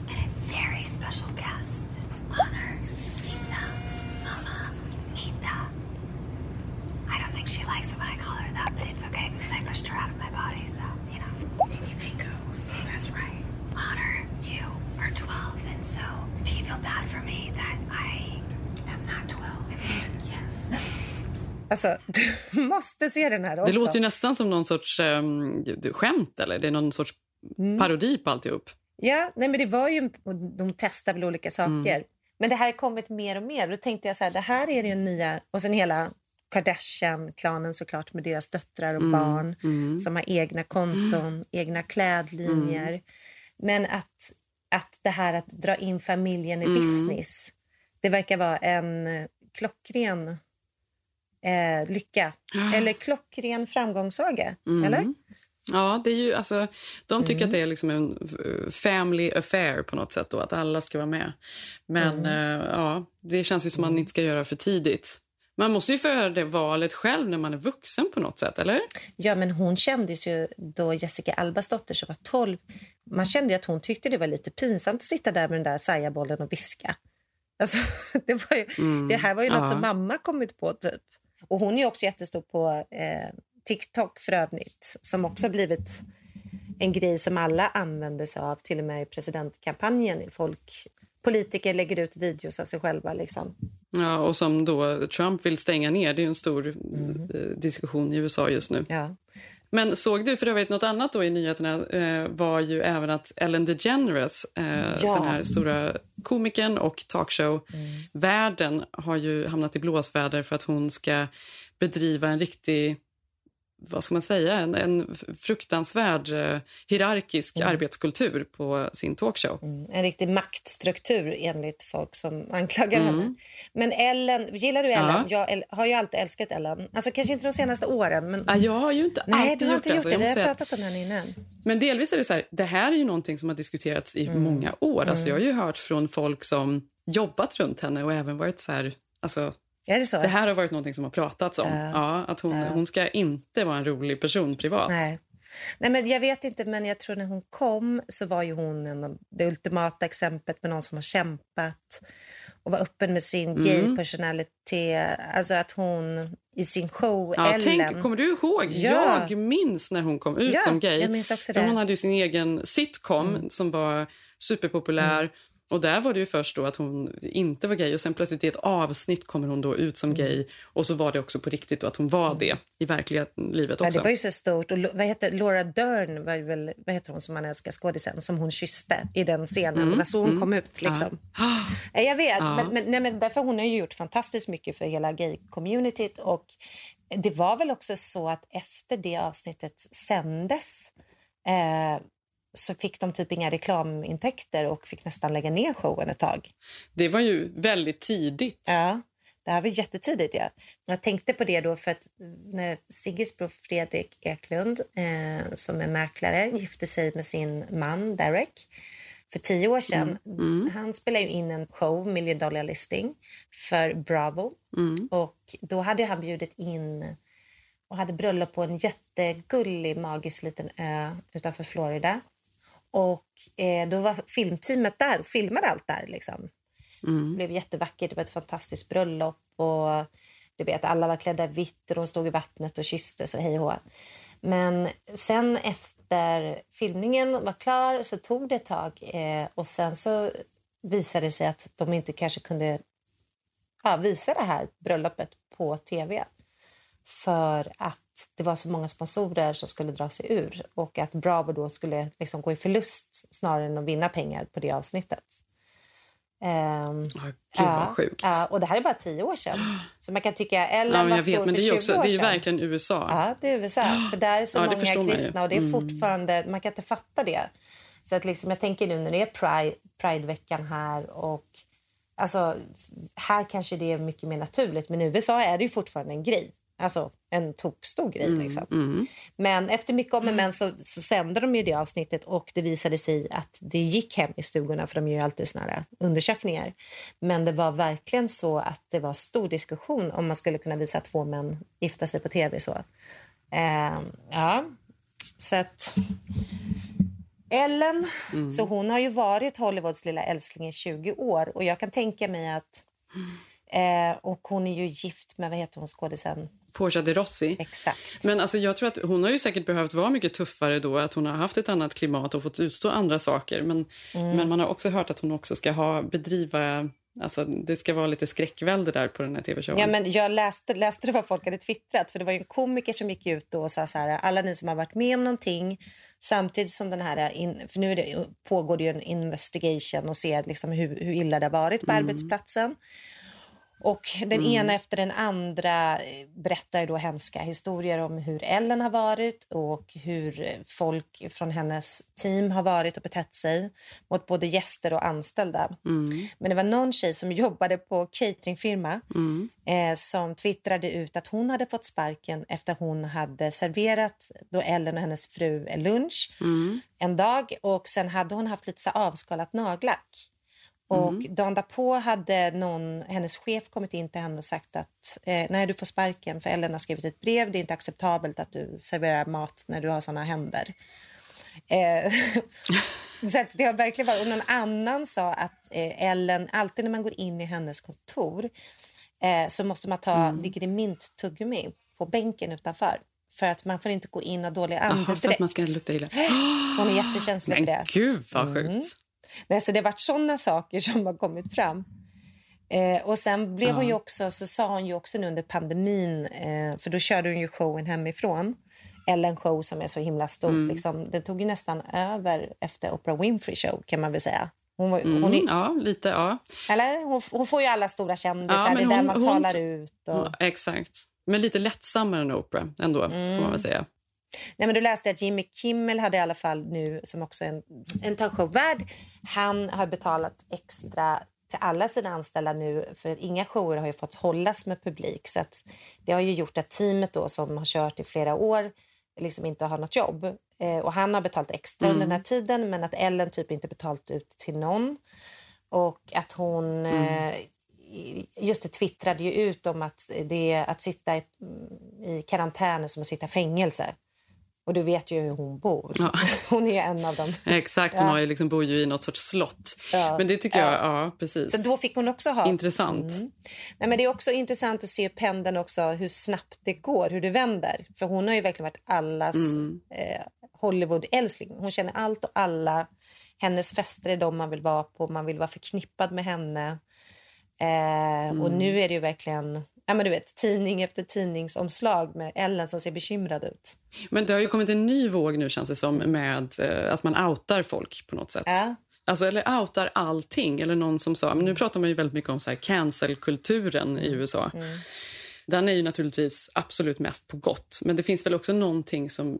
and a very special guest. Honor Sita, Mama Mita. I don't think she likes it when I call her that, but it's okay because I pushed her out of my body, so, you know, anything goes. That's right. Honor, you are 12, and so do you feel bad for me that I am not 12? yes. Alltså, du måste se den här också. Det låter ju nästan som någon sorts um, skämt eller det är någon sorts Mm. parodi på alltihop. Ja, nej men det var ju, de testar väl olika saker. Mm. Men det här har kommit mer och mer. Då tänkte jag så här, det här är det nya, och sen hela Kardashian-klanen såklart med deras döttrar och Mm, barn mm. som har egna konton, egna klädlinjer. Mm. Men att, att det här att dra in familjen i Mm. business, det verkar vara en klockren eh, lycka. Eller klockren framgångssaga, Mm. eller? Ja, det är ju, alltså, de tycker Mm. att det är liksom en family affair på något sätt då, att alla ska vara med. Men Mm. eh, ja, det känns ju som man inte ska göra för tidigt. Man måste ju få göra det valet själv när man är vuxen på något sätt, eller? Ja, men hon kändes ju då Jessica Albas dotter som var 12. Man kände att hon tyckte det var lite pinsamt att sitta där med den där sajabollen och viska. Alltså, det, ju, Mm, det här var ju något ja. som mamma kommit på typ. Och hon är ju också jättestor på eh, TikTok för övrigt som också blivit en grej som alla använder sig av, till och med i presidentkampanjen. Folk, politiker lägger ut videos av sig själva. Liksom. Ja, och som då Trump vill stänga ner. Det är ju en stor eh, diskussion i USA just nu. Mm. Ja. Men såg du, för övrigt något annat då i nyheterna eh, var ju även att Ellen DeGeneres, eh, Ja. den här stora komikern och talkshow-världen har ju hamnat i blåsväder för att hon ska bedriva en riktig vad ska man säga, en, en fruktansvärd eh, hierarkisk Mm. arbetskultur på sin talkshow. En riktig maktstruktur enligt folk som anklagar Mm. henne. Men Ellen, gillar du Ellen? Ja. Jag har ju alltid älskat Ellen. Alltså kanske inte de senaste åren. Men... Ja, jag har ju inte Nej, alltid du har gjort inte det, gjort alltså. det. Jag Vi har pratat om henne innan. Men delvis är det så här, det här är ju någonting som har diskuterats i många år. Alltså Mm. jag har ju hört från folk som jobbat runt henne och även varit så här, alltså Är det så? Det här har varit något som har pratats om. Ja. Ja, att hon, Ja. hon ska inte vara en rolig person privat. Nej. Nej, men jag vet inte, men jag tror när hon kom så var ju hon en, det ultimata exemplet med någon som har kämpat och var öppen med sin Mm. gay personalitet. Alltså att hon i sin show, Ja, Ellen... tänk, kommer du ihåg? Ja. Jag minns när hon kom ut Ja, som gay. jag minns också det. Hon hade ju sin egen sitcom Mm. som var superpopulär. Och där var det ju först då att hon inte var gay och sen plötsligt i ett avsnitt kommer hon då ut som gay och så var det också på riktigt då att hon var det i verkliga livet Ja, också. det var ju så stort. Och vad heter Laura Dern var ju väl, vad heter hon som man älskar, skådisen, som hon kysste i den scenen. Mm, så hon mm. kom ut liksom. Eh, Jag vet, Ja. men, men, nej, men därför hon har ju gjort fantastiskt mycket för hela gay-communityt. Och det var väl också så att efter det avsnittet sändes eh, så fick de typ inga reklamintäkter och fick nästan lägga ner showen ett tag. Det var ju väldigt tidigt. Ja, det här var jättetidigt. Ja. Jag tänkte på det då för att när Sigges bror Fredrik Eklund, eh, som är mäklare, gifte sig med sin man Derek för tio år sedan. Han spelade in en show, Million Dollar Listing, för Bravo. Och då hade han bjudit in och hade bröllop på en jättegullig, magisk liten ö utanför Florida. Och eh, då var filmteamet där och filmade allt där. Liksom. Det blev jättevackert. Det var ett fantastiskt bröllop. Och du vet, alla var klädda i vitt och de stod i vattnet och kysstes och hej och. Men sen efter filmningen var klar så tog det ett tag eh, och sen så visade det sig att de inte kanske kunde ja, visa det här bröllopet på tv för att det var så många sponsorer som skulle dra sig ur och att Bravo då skulle liksom gå i förlust snarare än att vinna pengar på det avsnittet. Um, Gud vad sjukt. Ja, och det här är bara tio år sedan. Så man kan tycka Ellen Ja, var stor vet, men för det är, 20 också, år det är sedan. verkligen USA. Ja, det är USA. För där är så Ja, många kristna och det är Mm. fortfarande, man kan inte fatta det. Så att liksom, jag tänker nu när det är Pride, Prideveckan här och alltså, här kanske det är mycket mer naturligt men i USA är det ju fortfarande en grej. Alltså en tokstor grej. Mm, Liksom. Men efter mycket om och men så, så sände de ju det avsnittet och det visade sig att det gick hem i stugorna för de gör ju alltid såna här undersökningar. Men det var verkligen så att det var stor diskussion om man skulle kunna visa två män gifta sig på tv så. Ehm, ja, så att Ellen, så hon har ju varit Hollywoods lilla älskling i 20 år och jag kan tänka mig att eh, och hon är ju gift med, vad heter hon skådisen? Portia de Rossi. Exakt. Men alltså, jag tror att hon har ju säkert behövt vara mycket tuffare då, att hon har haft ett annat klimat och fått utstå andra saker. Men, Mm. men man har också hört att hon också ska ha, bedriva, alltså det ska vara lite skräckvälde där på den här tv-showen. Ja, men jag läste, läste det vad folk hade twittrat. För Det var en komiker som gick ut då och sa så här, alla ni som har varit med om någonting samtidigt som den här, in, för nu det, pågår det ju en investigation och ser liksom hur, hur illa det har varit på Mm. arbetsplatsen. Och den Mm. ena efter den andra eh, berättar då hemska historier om hur Ellen har varit och hur folk från hennes team har varit och betett sig mot både gäster och anställda. Mm. Men det var någon tjej som jobbade på cateringfirma Mm. eh, som twittrade ut att hon hade fått sparken efter hon hade serverat då Ellen och hennes fru lunch Mm. en dag och sen hade hon haft lite så avskalat nagellack. Och Mm. dagen därpå hade någon, hennes chef kommit in till henne och sagt att eh, nej, du får sparken för Ellen har skrivit ett brev. Det är inte acceptabelt att du serverar mat när du har såna händer. Eh, så att det har verkligen varit... Och någon annan sa att eh, Ellen, alltid när man går in i hennes kontor eh, så måste man ta, Mm. ligger det mint-tuggummi på bänken utanför. För att man får inte gå in och ha dålig Jaha, för andedräkt. att man ska lukta illa. För hon är jättekänslig för Men det. gud vad sjukt. Mm. Nej, så det har varit såna saker som har kommit fram. Eh, och sen blev hon Ja. ju också, så sa hon ju också nu under pandemin, eh, för då körde hon ju showen hemifrån. Ellen show som är så himla stort. Mm. Liksom, det tog ju nästan över efter Oprah Winfrey show kan man väl säga. Hon, var, Mm, hon, är, ja, lite. Ja. eller? Hon, hon får ju alla stora kändisar, Ja, det är där hon- man hon- talar ut. Och... Ja, exakt. Men lite lättsammare än Oprah ändå, får Mm. man väl säga. Nej, men du läste att Jimmy Kimmel hade i alla fall nu, som också är en, en talkshow-värd, han har betalat extra till alla sina anställda nu för att inga shower har ju fått hållas med publik. Så att det har ju gjort att teamet då som har kört i flera år liksom inte har något jobb. Eh, och han har betalat extra Mm. under den här tiden men att Ellen typ inte betalt ut till någon. Och att hon Mm. eh, just det twittrade ju ut om att det att sitta i, i karantän är som att sitta i fängelse. Och du vet ju hur hon bor. Ja. Hon är en av dem. Exakt, hon Ja. har ju liksom, bor ju i något sorts slott. Ja. Men det tycker jag, Ja. precis. Så då fick hon också ha... Intressant. Mm. Nej, men det är också intressant att se pendeln också, hur snabbt det går, hur det vänder. För hon har ju verkligen varit allas Mm. eh, Hollywood-älskling. Hon känner allt och alla. Hennes fester är de man vill vara på, man vill vara förknippad med henne. Eh, Och Mm. nu är det ju verkligen ja, men du vet, tidning efter tidningsomslag med Ellen som ser bekymrad ut. Men det har ju kommit en ny våg nu känns det som med eh, att man outar folk på något sätt. Ja. Alltså, eller outar allting. Eller någon som sa, men nu pratar man ju väldigt mycket om så här cancel-kulturen i USA. Mm. Den är ju naturligtvis absolut mest på gott. Men det finns väl också någonting som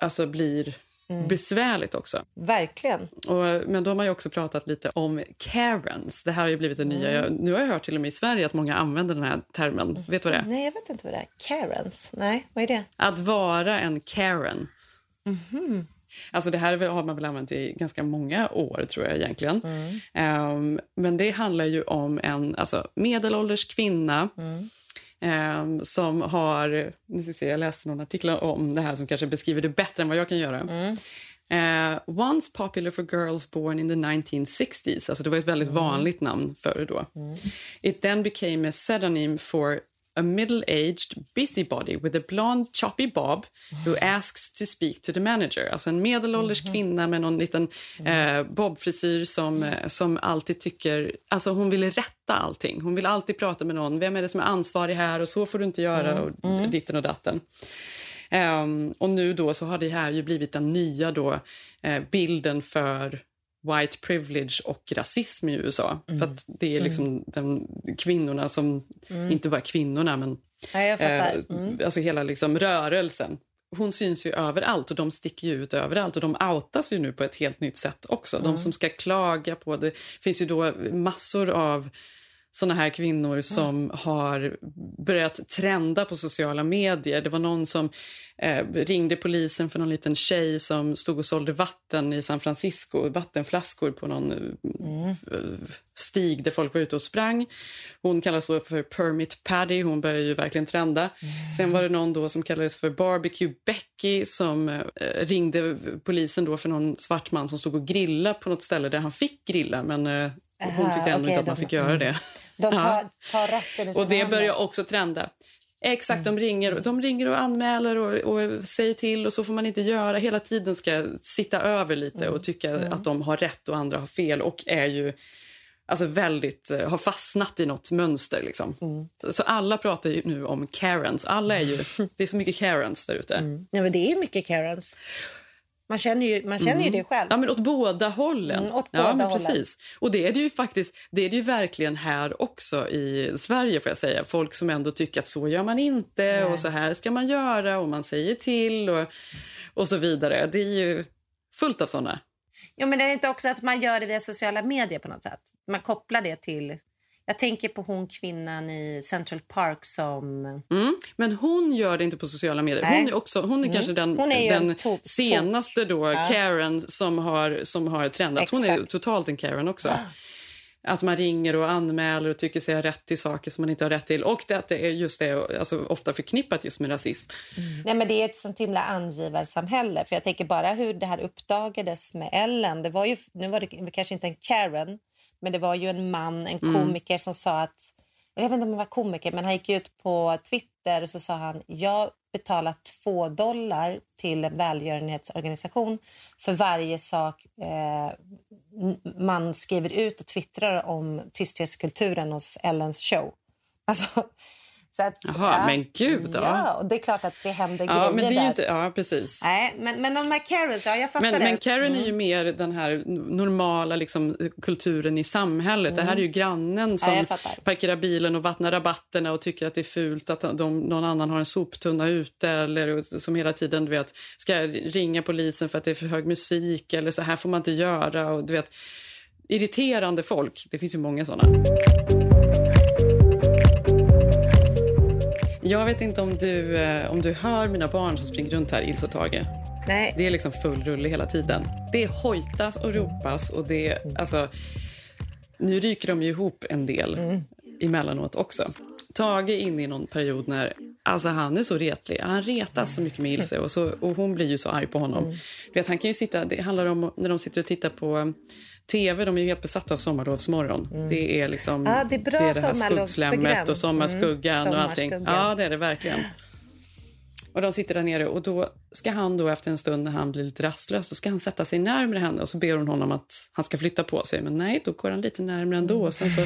alltså, blir Mm. besvärligt också. Verkligen. Och, men då har man ju också pratat lite om Karens. Det här har ju blivit en nya... Mm. Jag, nu har jag hört till och med i Sverige att många använder den här termen. Vet du vad det är? Nej, jag vet inte vad det är. Karens? Nej, vad är det? Att vara en Karen. Mhm. Alltså det här har man väl använt i ganska många år tror jag egentligen. Mm. Ehm, men det handlar ju om en alltså, medelålders kvinna Mm. ehm, som har... Nu ska se, jag läste någon artikel om det här som kanske beskriver det bättre än vad jag kan göra. Mm. Eh, once popular for girls born in the 1960s. Alltså det var ett väldigt vanligt namn förr då. It then became a pseudonym for a middle-aged busybody with a blonde choppy bob who asks to speak to the manager. Alltså en medelålders kvinna med någon liten eh, bobfrisyr som, eh, som alltid tycker... Alltså hon vill rätta allting. Hon vill alltid prata med någon. Vem är det som är ansvarig här? Och så får du inte göra. Och ditten och datten. Ehm, och nu då så har det här ju blivit den nya då, eh, bilden för white privilege och rasism i USA. Mm. För att det är liksom den, kvinnorna som, Mm. inte bara kvinnorna men Ja, eh, Mm. alltså hela liksom rörelsen. Hon syns ju överallt och de sticker ut överallt och de outas ju nu på ett helt nytt sätt också. Mm. De som ska klaga på det finns ju då massor av såna här kvinnor som har börjat trenda på sociala medier. Det var någon som eh, ringde polisen för någon liten tjej som stod och sålde vatten i San Francisco, vattenflaskor på någon eh, stig där folk var ute och sprang. Hon kallas då för Permit Paddy, hon börjar ju verkligen trenda. Sen var det någon då som kallades för Barbecue Becky som eh, ringde polisen då för någon svart man som stod och grillade på något ställe där han fick grilla men eh, hon tyckte ändå okej, inte att man de- fick göra mm. det. De tar, tar rätten i Och det börjar också trenda. Exakt, de, ringer, de ringer och anmäler och, och säger till och så får man inte göra. Hela tiden ska sitta över lite och tycka att de har rätt och andra har fel och är ju alltså väldigt, eh, har fastnat i något mönster. Liksom. Så alla pratar ju nu om Karens. Alla är ju, det är så mycket Karens där ute. Ja, men det är mycket Karens. Man känner ju, man känner ju det själv. Ja, men åt båda hållen. Mm, åt ja, båda men hållen. precis. Och det är det ju faktiskt, det är det ju verkligen här också i Sverige får jag säga. Folk som ändå tycker att så gör man inte och så här ska man göra och man säger till och, och så vidare. Det är ju fullt av såna. Jo, men det är inte också att man gör det via sociala medier på något sätt? Man kopplar det till... Jag tänker på hon kvinnan i Central Park som... Mm. Men hon gör det inte på sociala medier. Nej. Hon är, också, hon är Mm. kanske den, är den top- senaste då, Ja. Karen som har, som har trendat. Hon är Exakt. totalt en Karen också. Att man ringer och anmäler och tycker sig ha rätt till saker som man inte har rätt till. Och det, att det är just det, alltså, ofta förknippat just med rasism. Nej, men det är ett sånt himla angivarsamhälle. För jag tänker bara hur det här uppdagades med Ellen. Det var ju, nu var det kanske inte en Karen, men det var ju en man, en Mm. komiker som sa att... Jag vet inte om han var komiker, men han gick ut på Twitter och så sa han jag betalar två dollar till en välgörenhetsorganisation för varje sak eh, man skriver ut och twittrar om tysthetskulturen hos Ellens show. Alltså, så att, Jaha, men gud, ja. Ja, och det är klart att det händer Ja, grejer men det är ju där. inte, ja, precis. Nej, men, men de här Karens, ja, jag fattar Men, det. men Karen är ju Mm. mer den här normala liksom, kulturen i samhället. Det här är ju grannen Ja, som fattar. parkerar bilen och vattnar rabatterna och tycker att det är fult att de, någon annan har en soptunna ute eller som hela tiden du vet, ska ringa polisen för att det är för hög musik eller så här får man inte göra. Och, du vet, irriterande folk. Det finns ju många såna. Jag vet inte om du, eh, om du hör mina barn som springer runt här, Ilse och Tage. Nej. Det är liksom full rulle hela tiden. Det hojtas och ropas och det... Alltså, nu ryker de ju ihop en del. emellanåt också. Tage är inne i någon period när alltså han är så retlig. Han retas så mycket med Ilse och, så, och hon blir ju så arg på honom. Mm. Vet, han kan ju sitta, det handlar om när de sitter och tittar på tv. De är ju helt besatta av Sommarlovsmorgon. Det är liksom Ja, det är bra det här sommarlovsprogram. skuggslämmet och Sommarskuggan Mm, och allting. Ja, det är det verkligen. Och de sitter där nere och då ska han då efter en stund när han blir lite rastlös så ska han sätta sig närmare henne och så ber hon honom att han ska flytta på sig. Men nej, då går han lite närmare ändå och sen så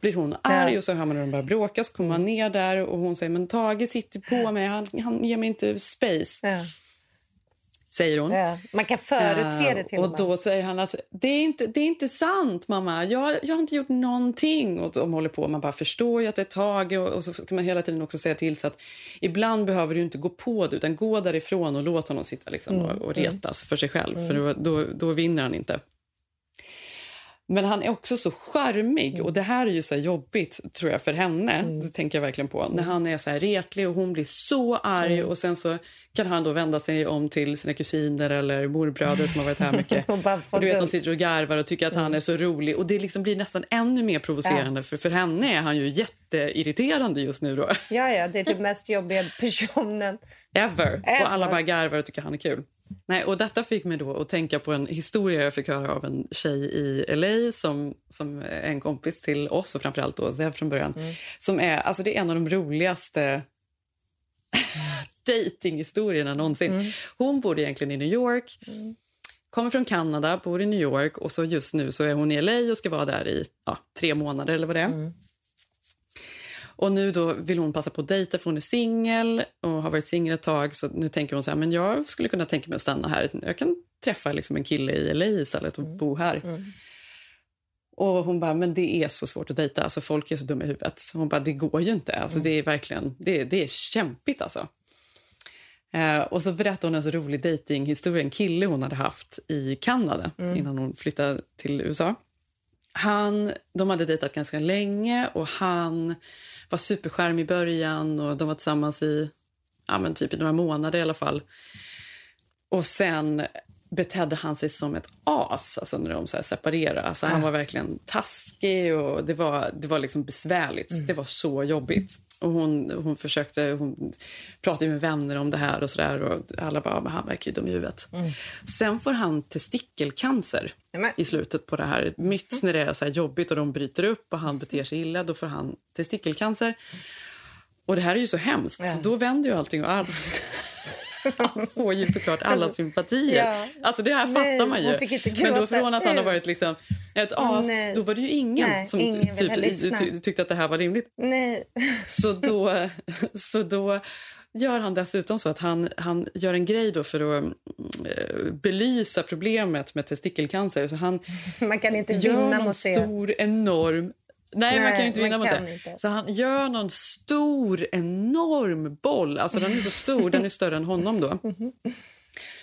blir hon arg och så hör man hur de börjar bråka så kommer man ner där och hon säger men Tage sitter på mig, han, han ger mig inte space. Säger hon. Ja, man kan förutse det till och och då säger han att det är inte, det är inte sant mamma, jag, jag har inte gjort någonting. Och de håller på, man bara förstår ju att det är Tage och, och så kan man hela tiden också säga till så att ibland behöver du inte gå på det utan gå därifrån och låt honom sitta liksom Mm, och, och mm. retas för sig själv Mm. för då, då, då vinner han inte. Men han är också så charmig och det här är ju så jobbigt tror jag för henne. Det tänker jag verkligen på. När han är så här retlig och hon blir så arg Mm. och sen så kan han då vända sig om till sina kusiner eller morbröder som har varit här mycket. Och du vet, de sitter och garvar och tycker att han är så rolig och det liksom blir nästan ännu mer provocerande för för henne är han ju jätteirriterande just nu då. Ja, ja, det är den mest jobbiga personen. Ever. Ever. Och alla bara garvar och tycker han är kul. Nej, och detta fick mig då att tänka på en historia jag fick höra av en tjej i LA som, som är en kompis till oss och framförallt då Zev från början. Som är, alltså det är en av de roligaste datinghistorierna någonsin. Hon bodde egentligen i New York, kommer från Kanada, bor i New York och så just nu så är hon i LA och ska vara där i ja, tre månader eller vad det är. Och nu då vill hon passa på att dejta för hon är singel och har varit singel ett tag. Så nu tänker hon så här, men jag skulle kunna tänka mig att stanna här. Jag kan träffa liksom en kille i LA istället och bo här. Och hon bara, men det är så svårt att dejta. Alltså folk är så dumma i huvudet. Hon bara, det går ju inte. Alltså det är verkligen, det, det är kämpigt alltså. Eh, och så berättade hon en så rolig datinghistoria. En kille hon hade haft i Kanada Mm. innan hon flyttade till USA. Han, de hade dejtat ganska länge och han var superskärm i början och de var tillsammans i ja, men typ i några månader i alla fall. Och sen betedde han sig som ett as alltså när de så separerade. Alltså han var verkligen taskig och det var, det var liksom besvärligt. Mm. Det var så jobbigt. Och hon, hon försökte, hon pratade med vänner om det här och sådär och alla bara, men han verkar ju dum i huvudet. Mm. Sen får han testikelcancer i slutet på det här. Mitt när det är så jobbigt och de bryter upp och han beter sig illa, då får han testikelcancer. Och det här är ju så hemskt, så då vänder ju allting och all... han får ju såklart alla sympatier. Ja. Alltså det här Nej, fattar man ju. Men då från att han har varit liksom ett as, nej. då var det ju ingen Nej, som ingen typ, ty- tyckte att det här var rimligt. Nej. Så då, så då gör han dessutom så att han, han gör en grej då för att eh, belysa problemet med testikelcancer. Så han Man kan inte gör vinna mot det. stor, enorm... Nej, man kan ju inte vinna mot det. inte. Så han gör någon stor, enorm boll. Alltså den är så stor, den är större än honom då.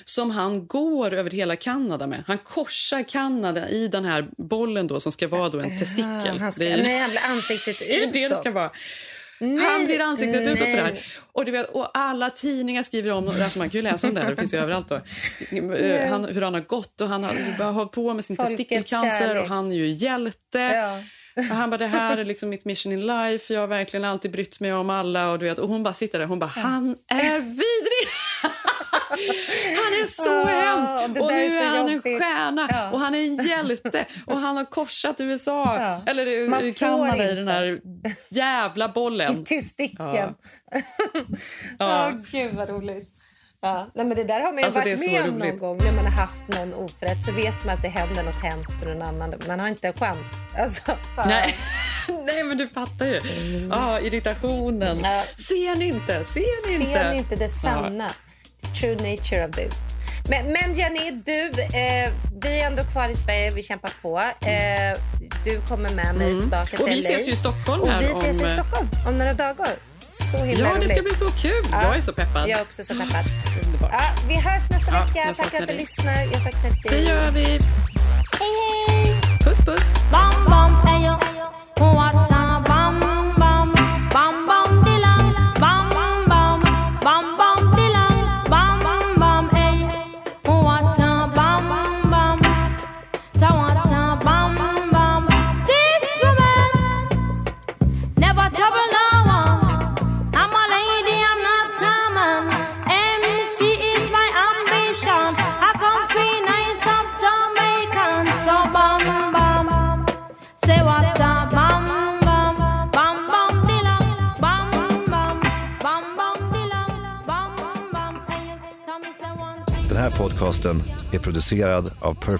Som han går över hela Kanada med. Han korsar Kanada i den här bollen då som ska vara då en testikel. Han ska, Det är ju- nej, ansiktet utåt. det det ska vara. Han blir ansiktet utåt för det här. Och, du vet, och alla tidningar skriver om alltså man kan ju läsa om det här, det finns ju överallt då. Han, hur han har gått och han har bara hållit på med sin Folkets testikelcancer kärlek. och han är ju hjälte. Och han bara, det här är liksom mitt mission in life. Jag har verkligen alltid brytt mig om alla. Och, du vet, och hon bara sitter där hon bara, han är vidrig! Han är så Ah, hemsk! Och nu är är han en jobbigt. stjärna Ja. och han är en hjälte och han har korsat USA, Ja. eller Man eh, får Kanada i den här jävla bollen. I testikeln. Ja. Ja. gud vad roligt. Ja, nej, men det där har man ju Alltså, varit med om någon gång när man har haft någon oförrätt så vet man att det händer något hemskt för någon annan. Man har inte en chans. Alltså, Nej. Nej, men du fattar ju. Ja, irritationen. Ser ni inte? Ser ni inte? Ser ni inte det sanna? The true nature of this. Men, men Jenny, du, eh, vi är ändå kvar i Sverige. Vi kämpar på. Eh, du kommer med mig Mm. tillbaka till Och vi LA. ses ju i Stockholm Och vi ses om, i eh, Stockholm om några dagar. Så himla Ja, det roligt. ska bli så kul. Jag är så peppad. Jag är också så peppad. Underbart. Ja, vi hörs nästa Ja, vecka. Tack för att du dig. lyssnar. Jag saknar dig. Det gör vi. Hej, hej! Puss, puss. Bam bam här podcasten är producerad av Perfect